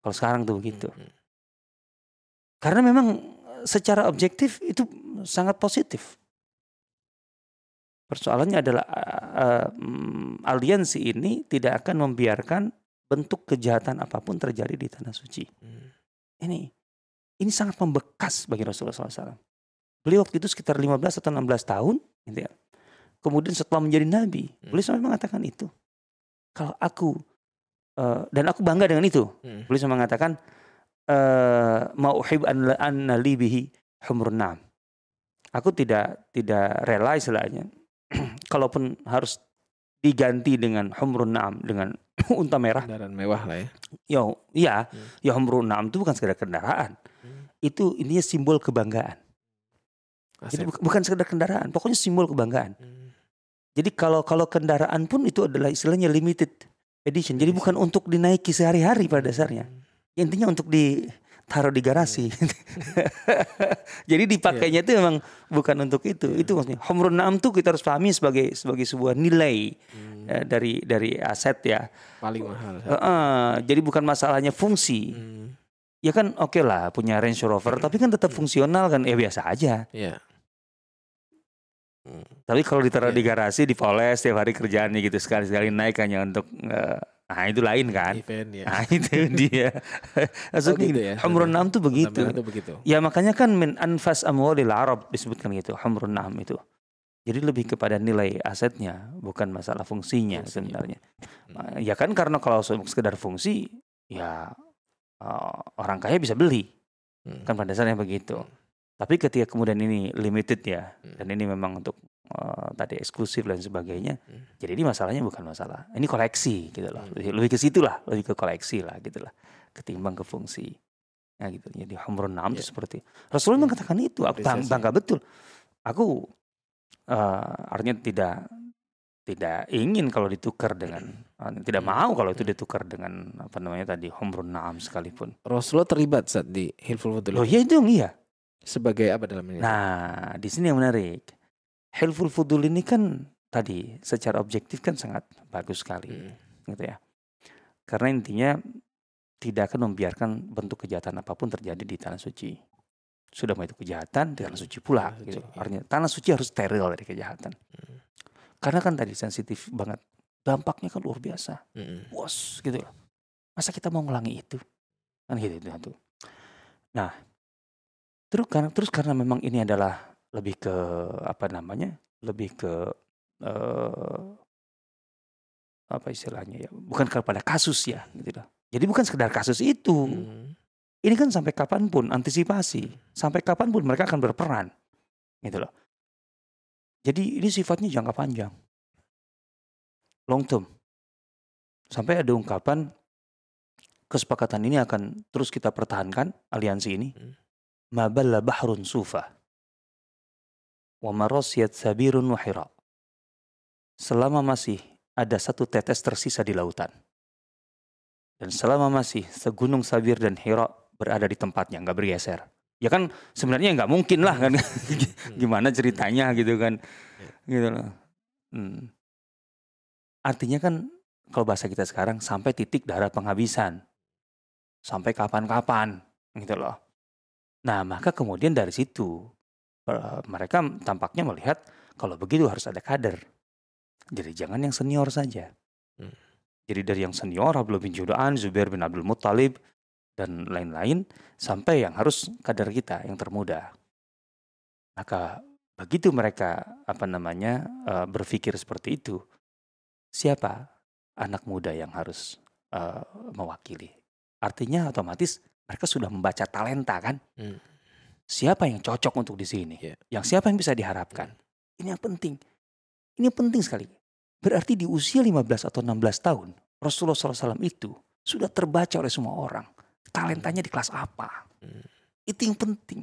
Kalau sekarang tuh begitu. Hmm. Karena memang eh, secara objektif itu sangat positif. Persoalannya adalah eh, mm, aliansi ini tidak akan membiarkan bentuk kejahatan apa pun terjadi di tanah suci. Hmm. Ini ini sangat membekas bagi Rasulullah SAW. Beliau waktu itu sekitar 15 atau 16 tahun, gitu ya. Kemudian setelah menjadi nabi, Hmm. beliau sampai mengatakan itu. Kalau aku eh, dan aku bangga dengan itu. Hmm. Beliau sampai mengatakan eh mau uhib an anna li bihi humrun na'am. Aku tidak tidak rela istilahnya. (clears throat) Kalaupun harus diganti dengan humrun na'am dengan (coughs) unta merah. Kendaraan mewah lah ya. Ya, iya, Hmm. ya humrun na'am itu bukan sekedar kendaraan. Hmm. Itu intinya simbol kebanggaan. Jadi Asep. bu- bukan sekedar kendaraan, pokoknya simbol kebanggaan. Hmm. Jadi kalau kalau kendaraan pun itu adalah istilahnya limited edition. Jadi Edition. bukan untuk dinaiki sehari-hari pada dasarnya. Hmm. Ya, Intinya untuk ditaruh di garasi. (laughs) Jadi dipakainya itu memang bukan untuk itu. Iya. Itu maksudnya. Humrun na'am itu kita harus pahami sebagai sebagai sebuah nilai Hmm. eh, dari dari aset ya. Paling mahal. Eh, eh, jadi bukan masalahnya fungsi. Hmm. Ya kan oke lah punya Range Rover, tapi kan tetap fungsional kan ya biasa aja. Iya. Hmm. Tapi kalau ditaruh Iya. di garasi, dipoles setiap hari kerjaannya gitu sekali-sekali naik hanya untuk eh, nah itu lain kan. Event ya. Nah itu (laughs) dia. Maksudnya gitu gini, ya. Humrun Na'am tuh begitu. Itu begitu. Ya makanya kan min anfas amwalil Arab disebutkan gitu, Humrun Na'am itu. Jadi lebih kepada nilai asetnya, bukan masalah fungsinya, Fungsinya. sebenarnya. Hmm. Ya kan karena kalau sekedar fungsi, ya eh, orang kaya bisa beli, Hmm. kan pada dasarnya begitu. Hmm. Tapi ketika kemudian ini limited ya, Hmm. dan ini memang untuk eh, tadi eksklusif dan sebagainya, Hmm. jadi ini masalahnya bukan masalah. Ini koleksi gitu loh, Hmm. lebih, lebih ke situ lah, lebih ke koleksi lah gitu lah, ketimbang ke fungsi. Ya gitu. Jadi Humrun Na'am itu Iya. seperti Rasulullah mengatakan itu, aku bang- bangga betul. Aku eh, artinya tidak tidak ingin kalau ditukar dengan eh, tidak Hmm. mau kalau itu Hmm. ditukar dengan apa namanya tadi Humrun Na'am sekalipun. Rasulullah terlibat saat di Hilful Fudul Loh ya itu iya. sebagai apa dalam ini? Nah, di sini yang menarik. Helpful Fudul ini kan tadi secara objektif kan sangat bagus sekali Hmm. gitu ya. Karena intinya tidak akan membiarkan bentuk kejahatan apa pun terjadi di tanah suci. Sudah mau itu kejahatan di tanah suci pula suci, gitu. iya. Artinya tanah suci harus steril dari kejahatan. Hmm. Karena kan tadi sensitif banget. Dampaknya kan luar biasa. Hmm. Bos gitu loh. Masa kita mau ngulangi itu? Kan gitu itu. tuh. Nah, terus karena terus karena memang ini adalah lebih ke apa namanya? Lebih ke eh apa istilahnya ya? Bukan kepada kasus ya, gitu loh. Jadi bukan sekedar kasus itu. Hmm. Ini kan sampai kapan pun antisipasi, sampai kapan pun mereka akan berperan, gitu loh. Jadi ini sifatnya jangka panjang, long term. Sampai ada ungkapan kesepakatan ini akan terus kita pertahankan aliansi ini Hmm. ma balla bahrun sufa wa marasiyat sabirun wa hira. Selama masih ada satu tetes tersisa di lautan. Dan selama masih segunung Sabir dan Hira berada di tempatnya, nggak bergeser. Ya kan sebenarnya nggak mungkin lah kan. (laughs) Gimana ceritanya gitu kan. Gitu loh. Hmm. Artinya kan kalau bahasa kita sekarang sampai titik darah penghabisan. Sampai kapan-kapan gitu loh. Nah maka kemudian dari situ mereka tampaknya melihat kalau begitu harus ada kader. Jadi jangan yang senior saja. Hmm. Jadi dari yang senior Abdullah bin Judaan, Zubair bin Abdul Muttalib dan lain-lain sampai yang harus kader kita yang termuda. Maka begitu mereka apa namanya uh, berpikir seperti itu, siapa anak muda yang harus uh, mewakili? Artinya otomatis mereka sudah membaca talenta kan? Hmm. Siapa yang cocok untuk di sini? Yeah. Yang siapa yang bisa diharapkan? Ini yang penting. Ini yang penting sekali. Berarti di usia 15 atau 16 tahun, Rasulullah SAW itu sudah terbaca oleh semua orang. Talentanya di kelas apa? Hmm. Itu yang penting.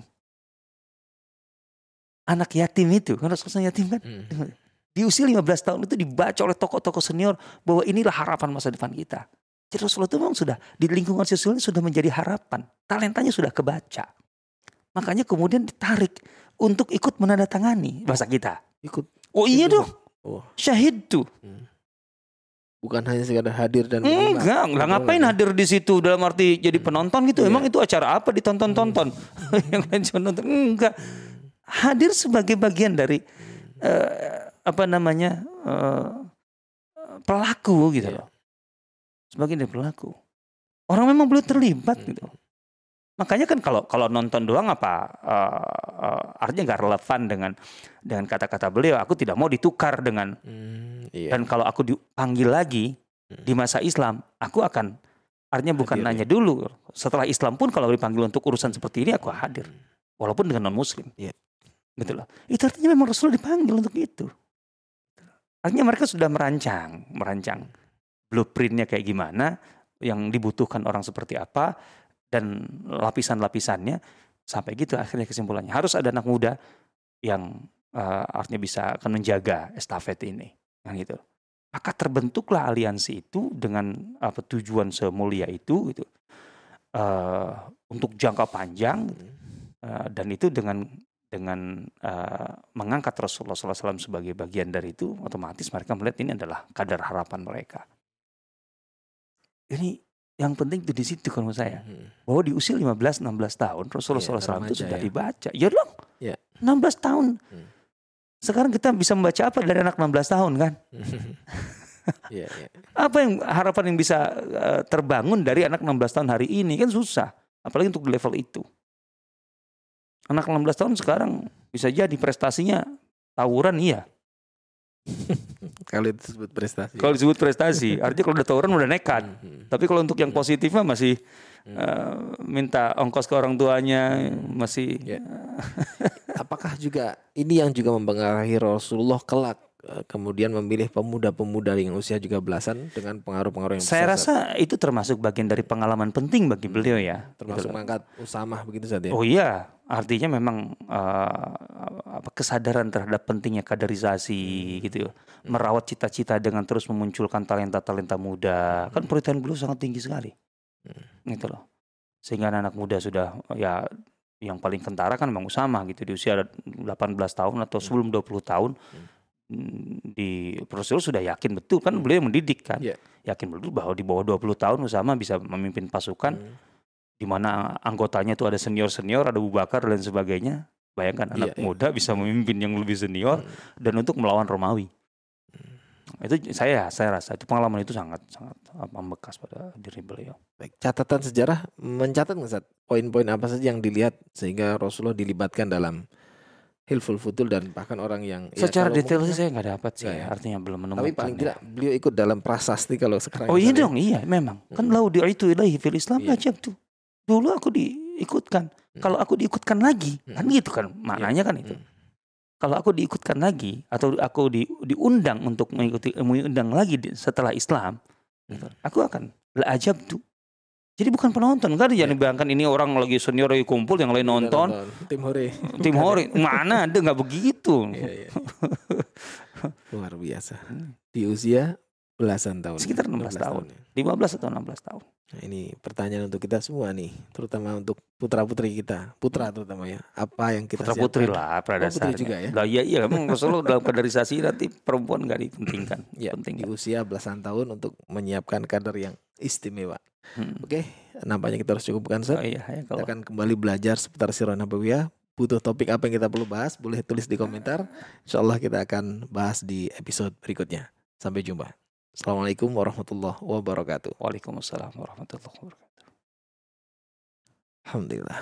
Anak yatim itu, kan Rasulullah yatim kan? Hmm. Di usia 15 tahun itu dibaca oleh tokoh-tokoh senior bahwa inilah harapan masa depan kita. Jadi Rasulullah itu memang sudah di lingkungan sosial sudah menjadi harapan. Talentanya sudah kebaca. Makanya kemudian ditarik untuk ikut menandatangani bahasa kita. Ikut. Oh iya dong. Oh. Syahid tuh. Bukan hanya sekadar hadir dan. Enggak, lah ngapain hadir di situ dalam arti jadi penonton gitu? Iya. Emang itu acara apa ditonton-tonton? (laughs) Yang lain cuma nonton. Enggak. Hadir sebagai bagian dari eh, apa namanya? eh, pelaku gitu Iya. loh. Sebagian dari pelaku. Orang memang belum terlibat gitu. Makanya kan kalau kalau nonton doang apa eh, eh, artinya nggak relevan dengan dengan kata-kata beliau. Aku tidak mau ditukar dengan Hmm, iya. dan kalau aku dipanggil lagi Hmm. di masa Islam, aku akan artinya bukan Hadir, nanya dulu. Setelah Islam pun kalau dipanggil untuk urusan seperti ini aku hadir, walaupun dengan non Muslim. Iya. Gitu loh. Itu artinya memang Rasulullah dipanggil untuk itu. Artinya mereka sudah merancang, merancang blueprintnya kayak gimana, yang dibutuhkan orang seperti apa, dan lapisan-lapisannya sampai gitu akhirnya kesimpulannya harus ada anak muda yang eh, artinya bisa akan menjaga estafet ini, kan gitu. Maka terbentuklah aliansi itu dengan apa tujuan semulia itu gitu eh, untuk jangka panjang eh, dan itu dengan dengan eh, mengangkat Rasulullah SAW sebagai bagian dari itu otomatis mereka melihat ini adalah kadar harapan mereka. Ini yang penting itu di situ kalau menurut saya Hmm. bahwa di usia 15 16 tahun Rasulullah Iya, SAW itu sudah ya. dibaca. Ya dong. Iya. 16 tahun. Hmm. Sekarang kita bisa membaca apa dari anak 16 tahun kan? (laughs) Iya, iya. Apa yang harapan yang bisa eh, terbangun dari anak 16 tahun hari ini kan susah. Apalagi untuk di level itu. Anak 16 tahun sekarang bisa jadi prestasinya tawuran iya. (laughs) Kalau disebut prestasi. Kalau disebut prestasi, artinya kalau udah tawuran udah nekat. Hmm. Tapi kalau untuk yang positifnya masih eh, minta ongkos ke orang tuanya, masih Ya. (laughs) Apakah juga ini yang juga mempengaruhi Rasulullah kelak eh, kemudian memilih pemuda-pemuda yang usia juga belasan dengan pengaruh-pengaruh yang Saya besar, rasa itu termasuk bagian dari pengalaman penting bagi beliau ya. termasuk Gitu mengangkat Usamah begitu saja. Oh iya, artinya memang apa kesadaran terhadap pentingnya kaderisasi gitu, merawat cita-cita dengan terus memunculkan talenta-talenta muda. Kan perhatian beliau sangat tinggi sekali, gitu loh. Sehingga anak muda sudah ya yang paling kentara kan memang Usama gitu. Di usia 18 tahun atau sebelum 20 tahun mm, di Rasul sudah yakin betul. Kan beliau mendidik kan. Iya. yakin betul bahwa di bawah 20 tahun Usama bisa memimpin pasukan. Hmm. Di mana anggotanya itu ada senior-senior, ada Abu Bakar dan sebagainya. Bayangkan anak Iya, iya. muda bisa memimpin yang lebih senior Hmm. dan untuk melawan Romawi. Itu saya saya rasa itu pengalaman itu sangat sangat membekas pada diri beliau. Baik, catatan sejarah mencatat nggak poin-poin apa saja yang dilihat sehingga Rasulullah dilibatkan dalam Hilful Futul dan bahkan orang yang ya, Secara kalau detail sih saya nggak dapat sih, Nggak ya? artinya belum menemukan. tapi paling ya. tidak beliau ikut dalam prasasti kalau sekarang Oh iya dong, iya memang. Kan Mm. lau di itu ilahi fil Islam Iya. ajab tuh. Dulu aku diikutkan. Mm. Kalau aku diikutkan lagi, kan Mm. gitu kan maknanya kan itu. Hmm. kalau aku diikutkan lagi atau aku di, diundang untuk mengikuti mengundang lagi di- setelah Islam, gitu, aku akan la ajab tuh. Jadi bukan penonton kan jangan dibayangkan ini orang lagi senior lagi kumpul yang lain nonton Tim hore. tim hori (laughs) mana ada nggak begitu Iya, iya. (laughs) Luar biasa. Di usia belasan tahun. Sekitar 16 tahun. ya. 15 atau 16 tahun Nah, ini pertanyaan untuk kita semua nih, terutama untuk putra putri kita, putra terutama ya. Apa yang kita putra putri siapkan? lah pada Oh, putri dasarnya juga ya? lah iya iya memang selalu dalam kaderisasi nanti perempuan nggak dipentingkan (clears throat) Ya, penting di usia belasan tahun untuk menyiapkan kader yang istimewa. Hmm. Oke, nampaknya kita harus cukupkan oh Ustaz. iya ya Kita kalau akan kembali belajar seputar Sirah Nabawiyah. Butuh topik apa yang kita perlu bahas? Boleh tulis di komentar. Insya Allah kita akan bahas di episode berikutnya. Sampai jumpa. Assalamualaikum warahmatullahi wabarakatuh. Waalaikumsalam warahmatullahi wabarakatuh Alhamdulillah.